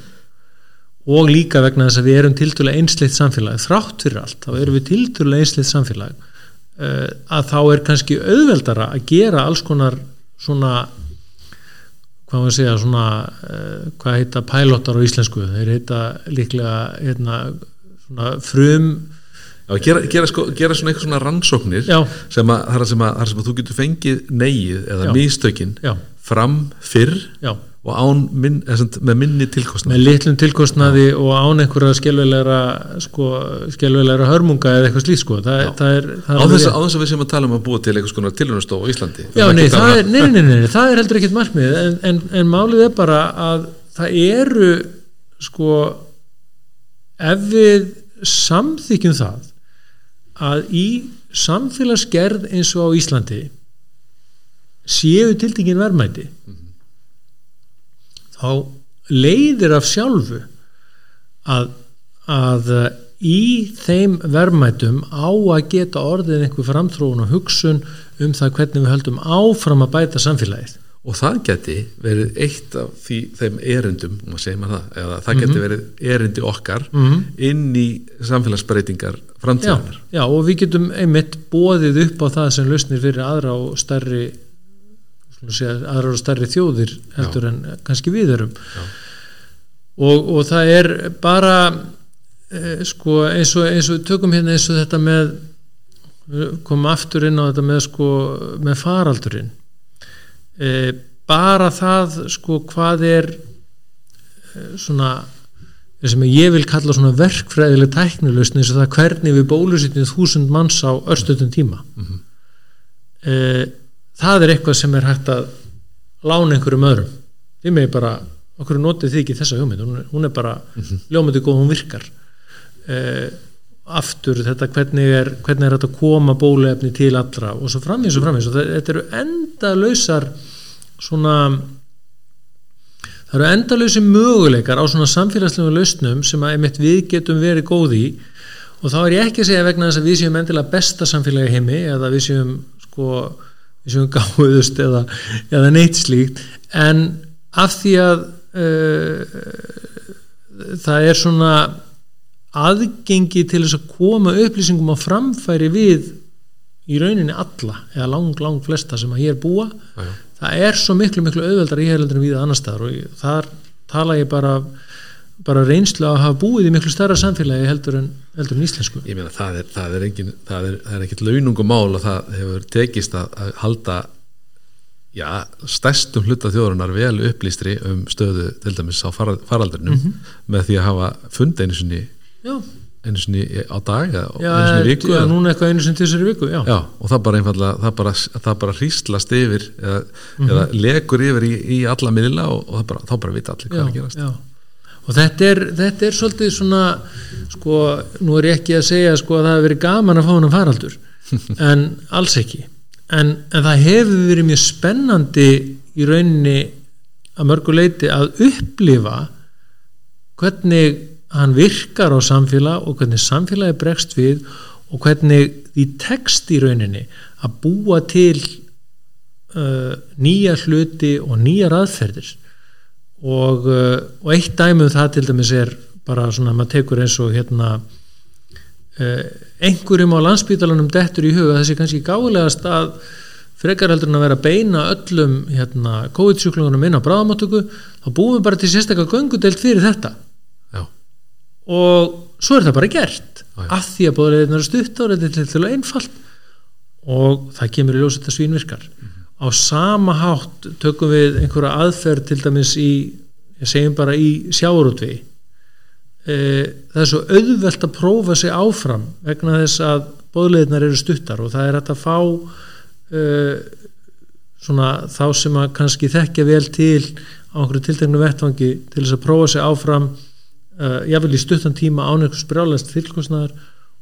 og líka vegna þess að við erum tildulega einsleitt samfélag, þrátt fyrir allt þá erum við tildulega einsleitt samfélag uh, að þá er kannski auðveldara að gera alls konar svona hvað maður segja svona uh, hvað heita pælóttar á íslensku þeir heita líklega hérna, svona frum Já, gera, gera, sko, gera svona eitthvað svona rannsóknir Já. sem að, þar sem að, þar sem að þú getur fengið neyið eða Já. mistökin fram fyrr já, og án minn, sem, með minni tilkostnað. Með litlum tilkostnaði og án einhverja skelvilegra sko, skelvilegra hörmunga eða eitthvað slíkt sko. Það, það er, það á þess, á þess að við séum að tala um að búa til eitthvað svona tilhjónastof á Íslandi. Já, nei, það er, nei, nei, nei, nei, það er heldur ekkert markmið en, en, en málið er bara að það eru sko ef við samþykjum það að í samfélagsgerð eins og á Íslandi séu tiltingin verðmæti þá leiðir af sjálfu að, að í þeim verðmætum á að geta orðið einhver framþróun og hugsun um það hvernig við höldum áfram að bæta samfélagið. Og það geti verið eitt af því, þeim erindum, maður segir maður það eða það Mhm. geti verið erindi okkar inn í samfélagsbreytingar já, framtíðanar já, og við getum einmitt bóðið upp á það sem lausnir fyrir aðra og stærri segja, aðra og stærri þjóðir heldur en kannski við erum. Og, og það er bara eh, sko eins og, eins og við tökum hérna eins og þetta með við komum aftur inn á þetta með sko með faraldurinn. E, bara það sko hvað er e, svona sem ég vil kalla svona verkfræðileg tæknilausn eins og það hvernig við bólusitjum þúsund manns á örstöðum tíma. E, það er eitthvað sem er hægt að lána einhverjum öðrum. Þið með bara, okkur notið þið ekki þessa hugmynd. Hún er, hún er bara ljómandi góð, hún virkar. E, aftur þetta hvernig er, hvernig er þetta að koma bóluefni til allra og svo framvís og framvís og þetta eru endalausar svona það eru endalausi möguleikar á svona samfélagslegum lausnum sem að einmitt við getum verið góð í. Og þá er ég ekki að segja vegna þess að við séum endilega besta samfélagi heimi eða við séum sko séum gáðust eða, eða neitt slíkt en af því að uh, það er svona aðgengi til þess að koma upplýsingum á framfæri við í rauninni alla eða lang, lang flesta sem að hér búa Já, já. það er svo miklu, miklu auðveldar í en við annar staðar og ég, þar tala ég bara bara reynslu að hafa búið í miklu stærra samfélagi heldur en, heldur en íslensku. Ég meina það er, það er engin það er, það er ekkit launungumál og það hefur tekist að, að halda já, stærstum hluta þjóðurinnar vel upplýstri um stöðu til dæmis á fara- faraldrinum Mhm. með því að hafa fundið einu sinni já, einu sinni á dag já, einu sinni viku já, núna eitthvað einu til þessari viku já, og það bara einfallega, það bara, það bara hríslast yfir eða, eða legur yfir í, í alla miðla og, og það bara, þá bara vita allir hvað er að gerast. já. Og þetta er, þetta er svolítið svona sko, nú er ég ekki að segja sko, að það hefur verið gaman að fá hann faraldur en alls ekki. En, en það hefur verið mjög spennandi í rauninni að mörgu leiti að upplifa hvernig hann virkar á samfélag og hvernig samfélagi bregst við og hvernig því tekst í rauninni að búa til uh, nýja hluti og nýjar aðferðir og, uh, og eitt dæmi um það til dæmis er bara svona maður tekur eins og hérna uh, einhverjum á landsbítalanum dettur í huga þessi kannski gálegast að frekar heldur en að vera að beina öllum hérna, COVID-sjúklungunum inn á bráðamáttöku þá búum við bara til sérstaklega göngudelt fyrir þetta. Já, og svo er það bara gert Já, já. af því að bóðleiðin eru stutt og þetta er til til einfalt. Og það kemur í ljós þetta svínvirkar á sama hátt tökum við einhverja aðferð til dæmis í ég segjum bara í sjáurútvi e, það er svo auðvelt að prófa sig áfram vegna þess að bóðleiðinar eru stuttar og það er hægt að fá e, svona þá sem að kannski þekkja vel til á einhverju tilteknu vettvangi til þess að prófa sig áfram uh, jáfnvel í stuttan tíma án einhvers brjálast tilkostnaðar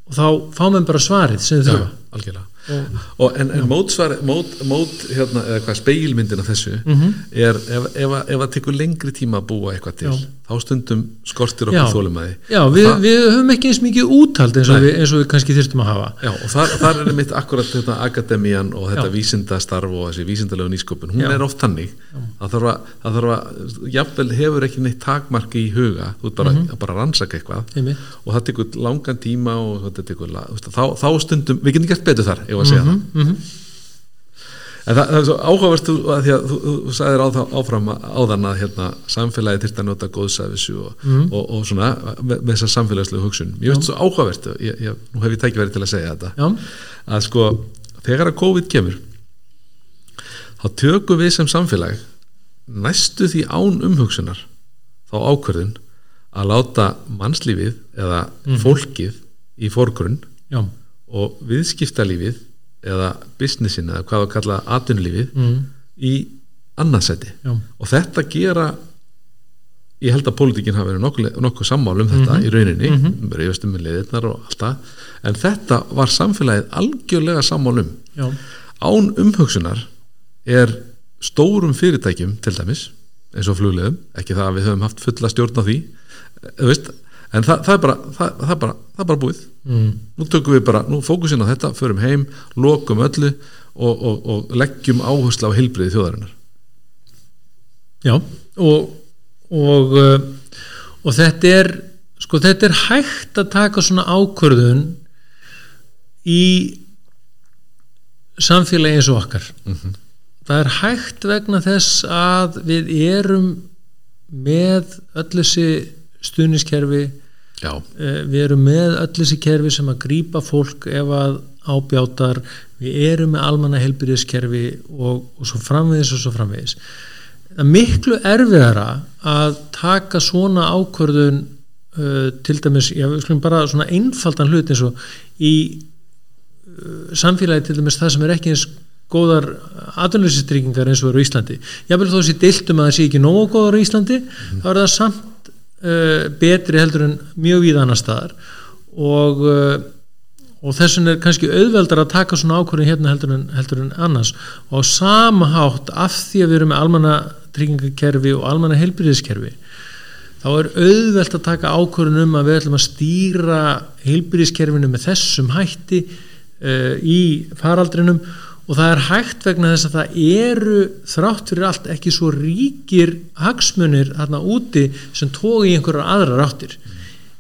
og þá fá menn bara svarið sem þau þurfa. algjörlega og, en, en mótsvar, mót, mót hérna, eða hvað speilmyndin af þessu Mhm. er ef, ef, að- ef að tekur lengri tíma að búa eitthvað til Já. þá stundum skortir okkur þólumæði já, við, það, við höfum ekki eins mikið úthald eins og, við, eins og við kannski þyrstum að hafa. Já, og þar, þar er mitt akkurat þetta akademían og þetta vísindastarf og þessi vísindalegu nýsköpun, hún er oft þannig. Það þarf að, það þarf að jafnvel hefur ekki neitt takmarki í huga. Þú ert bara, Mhm. að bara rannsaka eitthvað. Einmitt. og það tekur langan tíma og þetta tekur, þá, þá stundum við getum gert betur þar, ef að segja það Mhm. En það, það er svo áhugavert þú- að því að þú, þú, sagðir á áfram áðan að hérna, samfélagi þyrfti að nota góðsæfisu og, Mhm. og, og svona með, með þessa samfélagslegu hugsun. Ég veist svo áhugavert ég, ég, nú hef ég tækifæri til að segja þetta já, að sko, þegar að COVID kemur þá tökum við sem samfélag næstu því án umhugsunar þá ákvörðun að láta mannslífið eða fólkið í fórgrunn já, og viðskiptalífið eða businessin eða hvað að kalla atvinnulífið mm, í annarsæti já, og þetta gera ég held að pólitíkin hafi verið nokkuð, nokkuð sammál um þetta í rauninni mm -hmm. reyfastum með leiðirnar og allt það. En þetta var samfélagið algjörlega sammál um. Já, án umhugsunar er stórum fyrirtækjum til dæmis eins og flugleðum, ekki það að við höfum haft fulla stjórn á því þú veist, en það, það, er bara, það, það, er bara, það er bara búið. Mm, nú tökum við bara, nú fókusin á þetta förum heim, lokum öllu og, og, og leggjum áherslu á heilbriði þjóðarinnar. Já og og, uh, og þetta er sko þetta er hægt að taka svona ákvörðun í samfélagi eins og okkar. Það er hægt vegna þess að við erum með öll þessi stuðniskerfi já, Eh, við erum með öll þessi kerfi sem að grípa fólk ef að ábjátar við erum með almanna helbyrðiskerfi og, og svo framvegis og svo framvegis. Það er miklu erfiðara að taka svona ákvörðun uh, til dæmis, já við skulum bara svona einfaldan hlut eins og í uh, samfélagi til dæmis það sem er ekki eins góðar atvinnleysistryggingar eins og eru í Íslandi. Jável þó þessi diltum að það sé ekki nógu góðar í Íslandi þá er það samt uh, betri heldur en mjög víða annar staðar. Og, uh, og þess vegna er kannski auðveldar að taka svona ákvörðin hérna heldur en, heldur en annars. Og á sama hátt af því að við erum með almanna tryggingakerfi og almanna heilbyrðiskerfi þá er auðvelt að taka ákvörðin um að við ætlum að stýra heilbyrðiskerfinu með þessum hætti uh, í faraldrinum og það er hægt vegna þess að það eru þrátt fyrir allt ekki svo ríkir hagsmunir þarna úti sem tói í einhverjar aðrar áttir.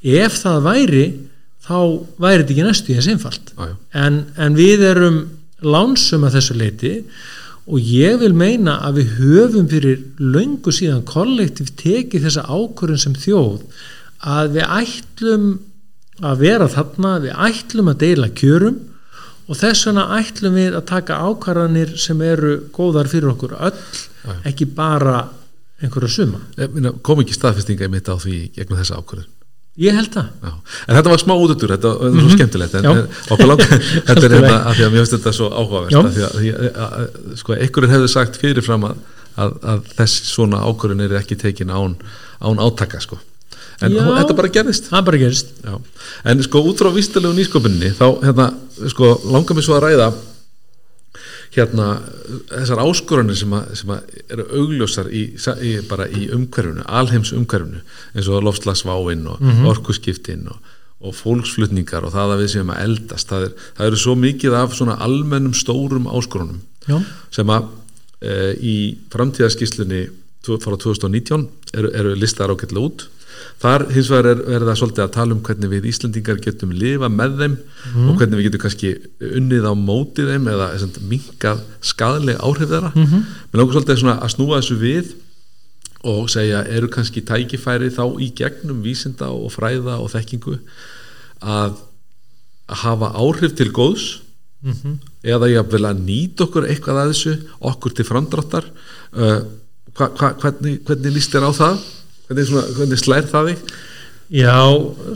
Ef það væri þá væri þetta ekki næstu í þess einfalt. En, en við erum lánsum að þessu leiti og ég vil meina að við höfum fyrir löngu síðan kollektiv tekið þessa ákvörðun sem þjóð að við ætlum að vera þarna, við ætlum að deila kjörum og þess vegna ætlum við að taka ákvarðanir sem eru góðar fyrir okkur öll, ekki bara einhverja suma. Kom ekki staðfestinga í mitt á því gegnum þessa ákvörðun ég held það Já. En þetta var smá útutur, þetta var mm -hmm. svo skemmtilegt en, en langar, þetta er hérna að því að mér finnst þetta svo að sko, einhverjur hefði sagt fyrirfram að, að, að þessi svona ákvörðun er ekki tekin án, án átaka sko. En Já. þetta bara gerðist. Það bara gerist Já. en sko út frá vístilegu nýsköpunni þá hérna, sko, langar mér svo að ræða hérna þessar áskoranir sem, að, sem að eru augljósar í, í, bara í umhverfinu, alheims umhverfinu eins og loftslagsváinn og mm orkuskiptin og, og fólksflutningar og það að við séum að eldast. Það, er, það eru svo mikið af svona almennum stórum áskorunum já, sem að e, í framtíðarskíslunni tvo- frá 2019 eru, eru listar ágætlega út þar hins vegar er verið að svolítið að tala um hvernig við Íslendingar getum lifa með þeim og hvernig við getum kannski unnið á móti þeim eða minkað skadaleg áhrif þeirra. Mm -hmm. menn okkur svolítið að snúa þessu við og segja eru kannski tækifæri þá í gegnum vísinda og fræða og þekkingu að, að hafa áhrif til góðs? Eða ég vil að nýta okkur eitthvað að þessu, okkur til framdráttar? Uh, hva, hva, hvernig, hvernig líst þér á það? Hvernig, svona, hvernig slær það þig? já,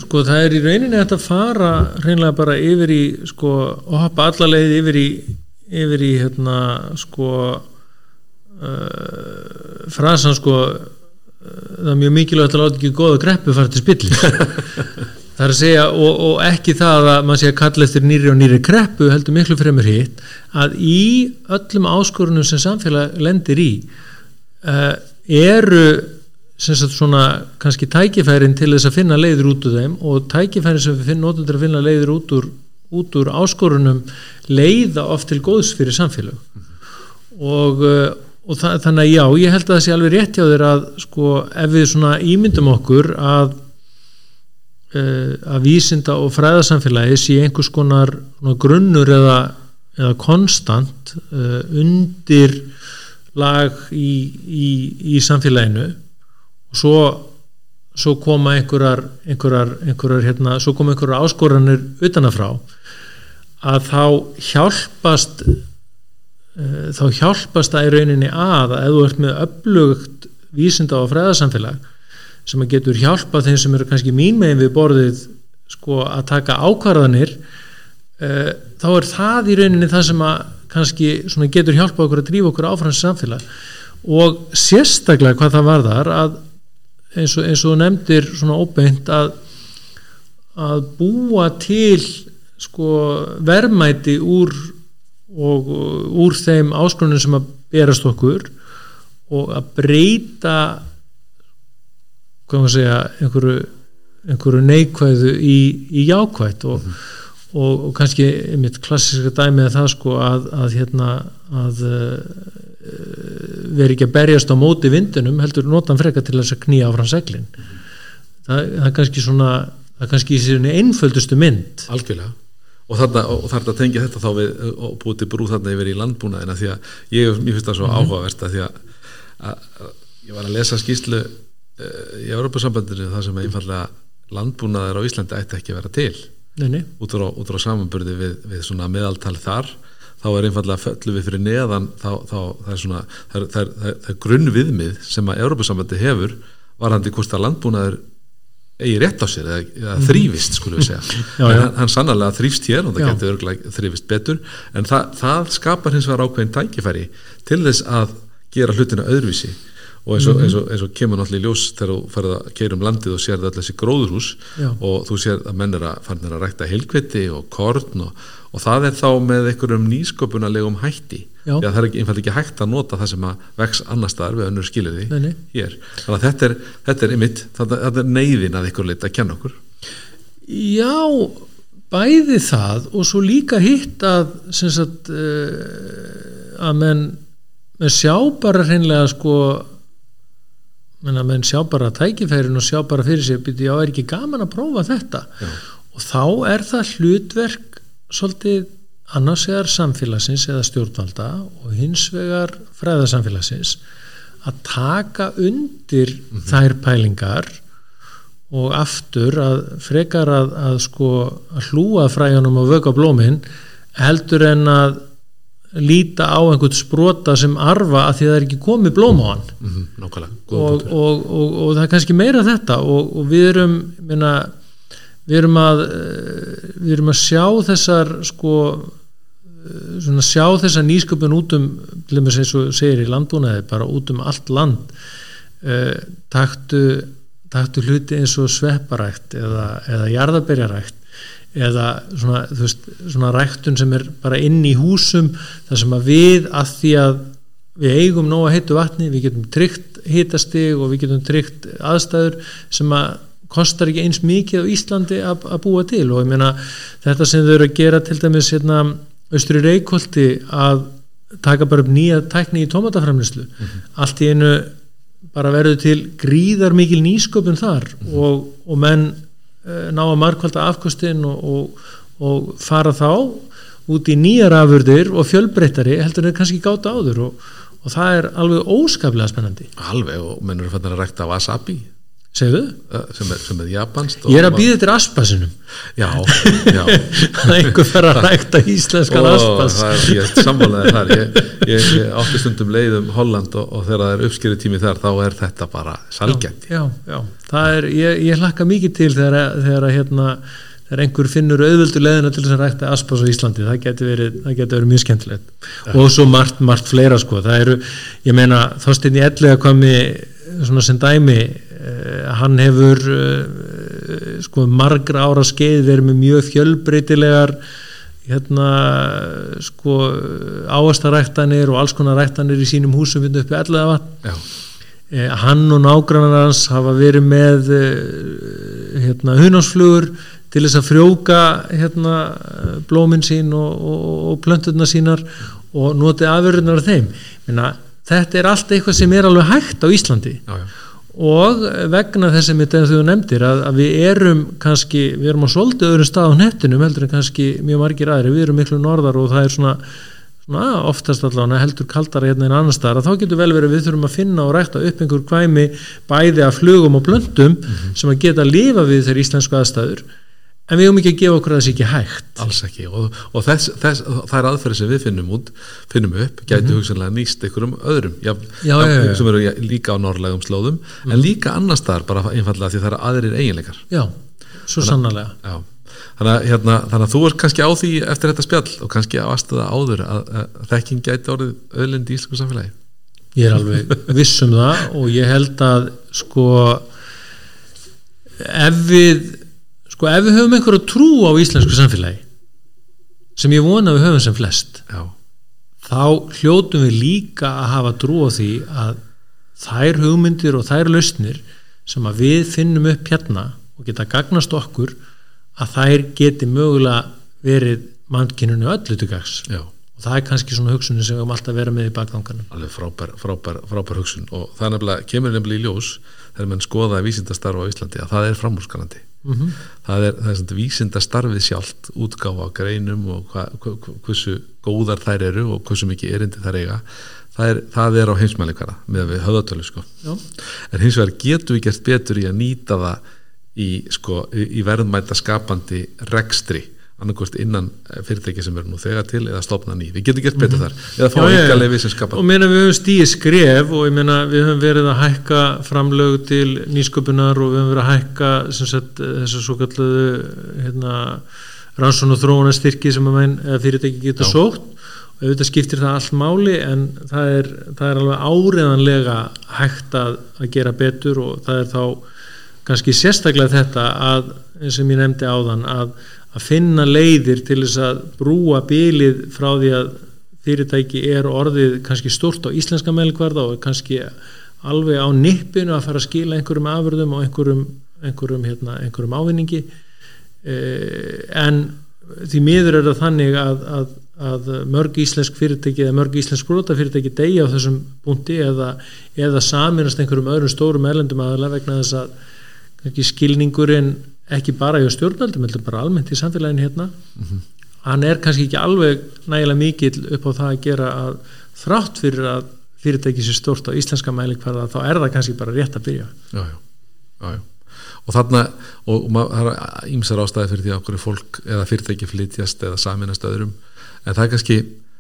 sko það er í rauninni að fara hreinlega bara yfir í sko, og hoppa alla leið yfir í yfir í hérna sko uh, frasan sko uh, það er mjög mikilvægt að láta ekki góða greppu fara til spilli það er að segja og, og ekki það að maður sé að kalla eftir nýri og nýri kreppu heldur miklu fremur hitt að í öllum áskorunum sem samfélag lendir í uh, eru svona kannski tækifærin til þess að finna leiðir út úr þeim og tækifærin sem við finnum notum til að finna leiðir út úr, út úr áskorunum leiða oft til góðs fyrir samfélag og, uh, og það, þannig að já, ég held að það sé alveg rétt hjá þér að sko ef við svona ímyndum okkur að uh, að vísinda og fræðasamfélagi sé einhvers konar grunnur eða, eða konstant uh, undir lag í, í, í samfélaginu og svo, svo koma einhverjar, einhverjar, einhverjar hérna, svo koma einhverjar áskoranir utanafrá að þá hjálpast uh, þá hjálpast það í rauninni að að þú ert með öflugt vísinda og fræðasamfélag sem að getur hjálpað þeim sem eru kannski mín megin við borðið sko að taka ákvarðanir uh, þá er það í rauninni það sem að kannski getur hjálpað okkur að drífa okkur áfram samfélag. Og sérstaklega hvað það varðar að eins og, eins og nefndir svona óbeint að að búa til sko verðmæti úr og úr þeim áskonunum sem að berast okkur og að breyta hvað maður að segja einhverju, einhverju neikvæðu í, í jákvætt og, og, og kannski mitt klassiska dæmi er það sko að, að hérna að veri ekki að berjast á móti vindunum heldur notan frekar til þess að knýja áfram seglin. Það, það er kannski svona það er kannski í sérni einföldustu mynd. Algjörlega. Og og þarna tengja þetta þá við og búið til brú þarna yfir í landbúnaðina því að ég, mér finnst það svo áhugavert að því að, að, að ég var að lesa skýslu uh, í Europasambandinu þar sem einfallega landbúnaðar á Íslandi ætti ekki að vera til. Nei, nei, út út frá samanburði við, við svona meðaltal þar þá er einfallega föllu við fyrir neðan þá, þá það er svona það er, það er, það er, grunnviðmið sem að Europasambandi hefur varandi hvort að landbúnaður eigi rétt á sér eða, eða þrýfist skulum við segja. Já, já. hann, sannarlega þrýfst hér og það getur örgulega þrýfist betur. En það, það skapar hins vegar ákveðin tækifæri til þess að gera hlutina öðruvísi og eins og, Mhm. eins og, eins og kemur náttúrulega í ljós þegar þú ferð að keira um landið og sér öll þessi gróðurhús Já. og þú sér að menn er að fannir að rækta heilkviti og korn og, og það er þá með einhverjum nýsköpunarlegum hætti. Það er ekki, einfallega ekki hægt að nota það sem að vex annar staðar við önnur skilirði hér. Þannig að þetta er, þetta er ymitt þetta, þetta er neyðin að ykkur leita að kenna okkur. Já, bæði það og svo líka hitt að sagt uh, að menn, menn sjá bara hreinlega sko menn að menn sjá bara tækifærin og sjá bara fyrir sig, byrju, já, er ekki gaman að prófa þetta Já. og þá er það hlutverk svolítið annars vegar samfélagsins eða stjórnvalda og hins vegar fræðasamfélagsins að taka undir þær pælingar og aftur að frekar að, að sko að hlúa fræjunum og vöka blómin heldur en að líta á einhvern sprota sem arfa að því að það er ekki komið blóm á hann. Mm -hmm, og, og, og, og það er kannski meira þetta og, og við erum minna, við erum að eh, við erum að sjá þessar sko eh, sjá þessar nýsköpun út um til dæmis eins og segir í landbúnaði bara út um allt land. Uh, taktu, taktu hluti eins og svepparækt eða, eða jarðaberjarækt eða svona, veist, svona ræktun sem er bara inn í húsum þar sem að við að því að við eigum nóga heitu vatni, við getum tryggt hitastig og við getum tryggt aðstæður sem að kostar ekki eins mikið á Íslandi að, að búa til. Og ég meina þetta sem þau eru að gera til dæmis hérna austri reykholti að taka bara upp nýja tækni í tómataframlislu allt í einu bara verður til gríðar mikil nýsköpun þar og, og menn ná að markvalda afkostin og, og, og fara þá út í nýjar afurðir og fjölbreyttari heldur en kannski gáta áður og, og það er alveg óskaplega spennandi. Alveg og menn eru fannar að rækta wasabi segðu, eh, sem er, sem er japanst og- ég er að býða eftir aspasinum. Já, já. Að einhver fer að rækta íslenskan Ó, aspas. það er, ég sammálaði þar. Ég, ég, ég átti stundum leið um Holland og, og þegar það er uppskeri tími þar þá er þetta bara salgjandi já, já, það er, ég, ég hlakka mikið til þegar, þegar hérna þegar einhver finnur auðvöldu leðina til þess að rækta aspas á Íslandi, það getur verið, það verið mjög skemmtilegt. Og svo margt, margt fleira sko, það eru, ég meina þóstinn í ellega komi svona sem dæmi hann hefur eh, sko margra ára skeið verið með mjög fjölbreytilegar hérna sko áastaræktanir og alls konar ræktanir í sínum húsum hérna uppi ellega vatn Eh, hann og nágrannar hans hafa verið með eh, hérna, hunansflugur til þess að frjóka hérna, blómin sín og, og, og plönturna sínar og notið afurðunar af þeim. Minna, þetta er allt eitthvað sem er alveg hægt á Íslandi. Já, já, og vegna þess að þú nefndir að, að við erum kannski, við erum á svolítið öðrum stað á nettinum heldur en kannski mjög margir aðri, við erum miklu norðar og það er svona, svona oftast allavega heldur kaldara hérna en annar staðar. Að þá getur vel verið við þurfum að finna og rækta upp einhver kvæmi bæði af flugum og blöndum sem að geta að lifa við þeir íslensku aðstæður en við höfum ekki að gefa okkur að það sé ekki hægt. Alls ekki. Og, og þess, þess, það er aðferði sem við finnum út finnum upp, gæti hugsanlega nýst einhverjum öðrum, já, Já, já, sem eru líka á norrlegum slóðum en líka annars staðar, bara einfallega því það eru aðrir eiginleikar. Já, svo sannarlega. Já. Þannig, að, hérna, þannig að þú er kannski á því eftir þetta spjall og kannski á aðstöða áður að, að þekking gæti orðið öðlind í íslensku samfélagi. Ég er alveg viss um það og ég held að sko ef við sko ef við höfum einhverju trú á íslensku samfélagi sem ég vona við höfum sem flest já, þá hljótum við líka að hafa trú á því að þær hugmyndir og þær lausnir sem að við finnum upp hérna og geta gagnast okkur að þær geti mögulega verið mannkyninu öllu til gags. Já, og það er kannski svona hugsunin sem við höfum alltaf verið með í bakganganum. Alveg frábær, frábær, frábær hugsun. Og það nefnilega, kemur nefnilega í ljós þegar mann skoða vísindastarfa á Íslandi að það er framúrskanandi mm -hmm. það er, það er svona vísindastarfið sjálft útgáfa á greinum og hva, hva, hva, hversu góðar þær eru og hversu mikið erindi þær eiga það er, það er á heimsmælikvara með við höfðatölu sko Já. en hins vegar getum við gert betur í að nýta það í, sko, í, í verðmæta skapandi rekstri annarkvort innan eh, fyrirtæki sem eru nú þegar til eða stopna ný, við getum gert betur þar. Eða fá enga lefi sem skapa og meina við höfum stíði skref og ég meina við höfum verið að hækka framlög til nýsköpunar og við höfum verið að hækka sagt þessu svo kalluðu hérna, rannsón og þróunastyrki sem menn, fyrirtæki getur Já. sótt. Og auðvitað skiptir það allt máli en það er, það er alveg áreðanlega hægt að, að gera betur og það er þá kannski sérstaklega þetta að eins sem ég nefndi áðan að, að finna leiðir til þess að brúa bílið frá því að fyrirtæki er orðið kannski stort á íslenska meðlkvarða og kannski alveg á nippinu að fara að skila einhverjum afurðum og einhverjum, einhverjum, hérna, einhverjum ávinningi. Eh, en því miður er það þannig að, að, að mörg íslensk fyrirtæki eða mörg íslensk brota fyrirtæki deyja á þessum punkti eða, eða saminast einhverjum öðrum stórum erlendum aðalega vegna þess að skilningurinn ekki bara hjá stjórnaldum, heldur bara almennt í samfélaginu hérna. Hann er kannski ekki alveg nægilega mikill upp á það að gera að þrátt fyrir að fyrirtæki sér stort á íslenska mælikvarða þá er það kannski bara rétt að byrja. Já, já, já, og þarna og, og maður, ímsar ástæði fyrir því að okkur fólk eða fyrirtæki flytjast eða saminast öðrum. En það er kannski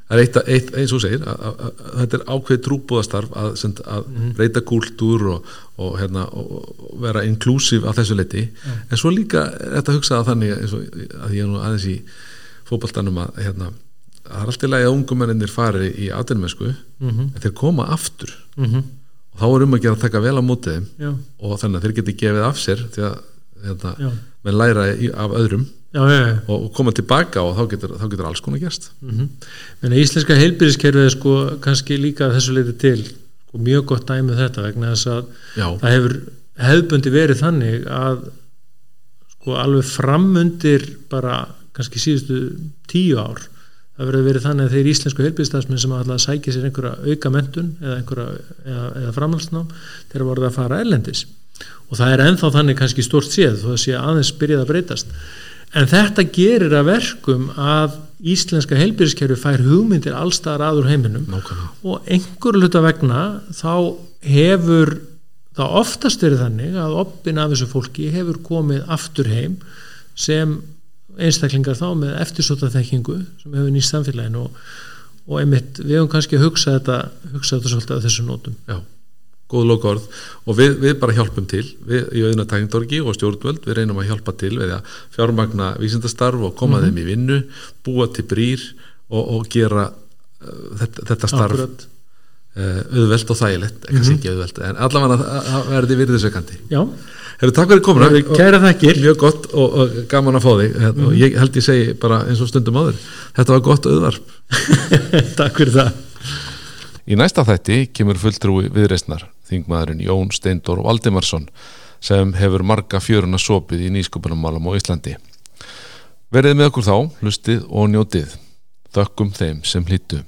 það er eitt, eitt eins og segir að, að, að þetta er ákveð trúbúðastarf að, sem, að breyta kúltúr og, og, hérna, og, vera inklusív að þessu leiti en svo líka þetta að hugsa að þannig og að ég er nú aðeins í fótballtanum að hérna, það er alltaf lægi að ungumennir fari í atvinnumessku Mhm. en þeir koma aftur. Mhm. og þá er um að gera að taka vel á mótið og þannig að þeir geti gefið af sér því að hérna, menn læra af öðrum já, já, já. og, koma tilbaka og þá getur, þá getur alls konar gerst. Mm Menna, íslenska heilbyrðiskerfið er sko kannski líka þessu leiti til sko, mjög gott dæmið þetta vegna þess að það hefur hefðbundi verið þannig að sko alveg framundir bara kannski síðustu tíu ár það verið verið þannig að þeir íslensku heilbyrðistafsmenn sem að sækja sér einhverja auka mentun eða eða, eða framhaldsnám þeir voru að fara erlendis. Og það er ennþá þannig kannski stort séð þó að sé aðeins byrjað að breytast en þetta gerir að verkum að íslenska heilbyrðiskerfi fær hugmyndir allstaðar aður heiminum. Nákvæmlega. Og einhver hluta vegna þá hefur það oftast verið þannig að oppin af þessu fólki hefur komið aftur heim sem einstaklingar þá með eftirsóta þekkingu sem hefur nýst samfélaginu og, og einmitt við höfum kannski að hugsa þetta hugsa þetta svolítið að þessu nótum. Já, góð lokaorð. Og við, við bara hjálpum til við í auðvitað tæknindorgi og stjórnvöld við reynum að hjálpa til við að fjármagna vísindastarf og koma þeim í vinnu búa til brýr og, og gera uh, þetta, þetta starf uh, auðvelt og þægilegt, ekki mm ekki auðvelt en allavega að það verði virðisveikandi Já, Hefur takk fyrir komuna. Hefur kærar þakkir. Mjög gott og, og gaman að fá þig. Hérna, og ég held ég segi bara eins og stundum áður Þetta var gott auðvarp. Takk fyrir það. Í næsta þætti kemur fulltrúi viðreistnar þingmaðurinn Jón Steindor Valdimarsson sem hefur marga fjöruna sopið í nýsköpunumálum á Íslandi. Verið með okkur þá, hlustið og njótið. Þökkum þeim sem hlýttu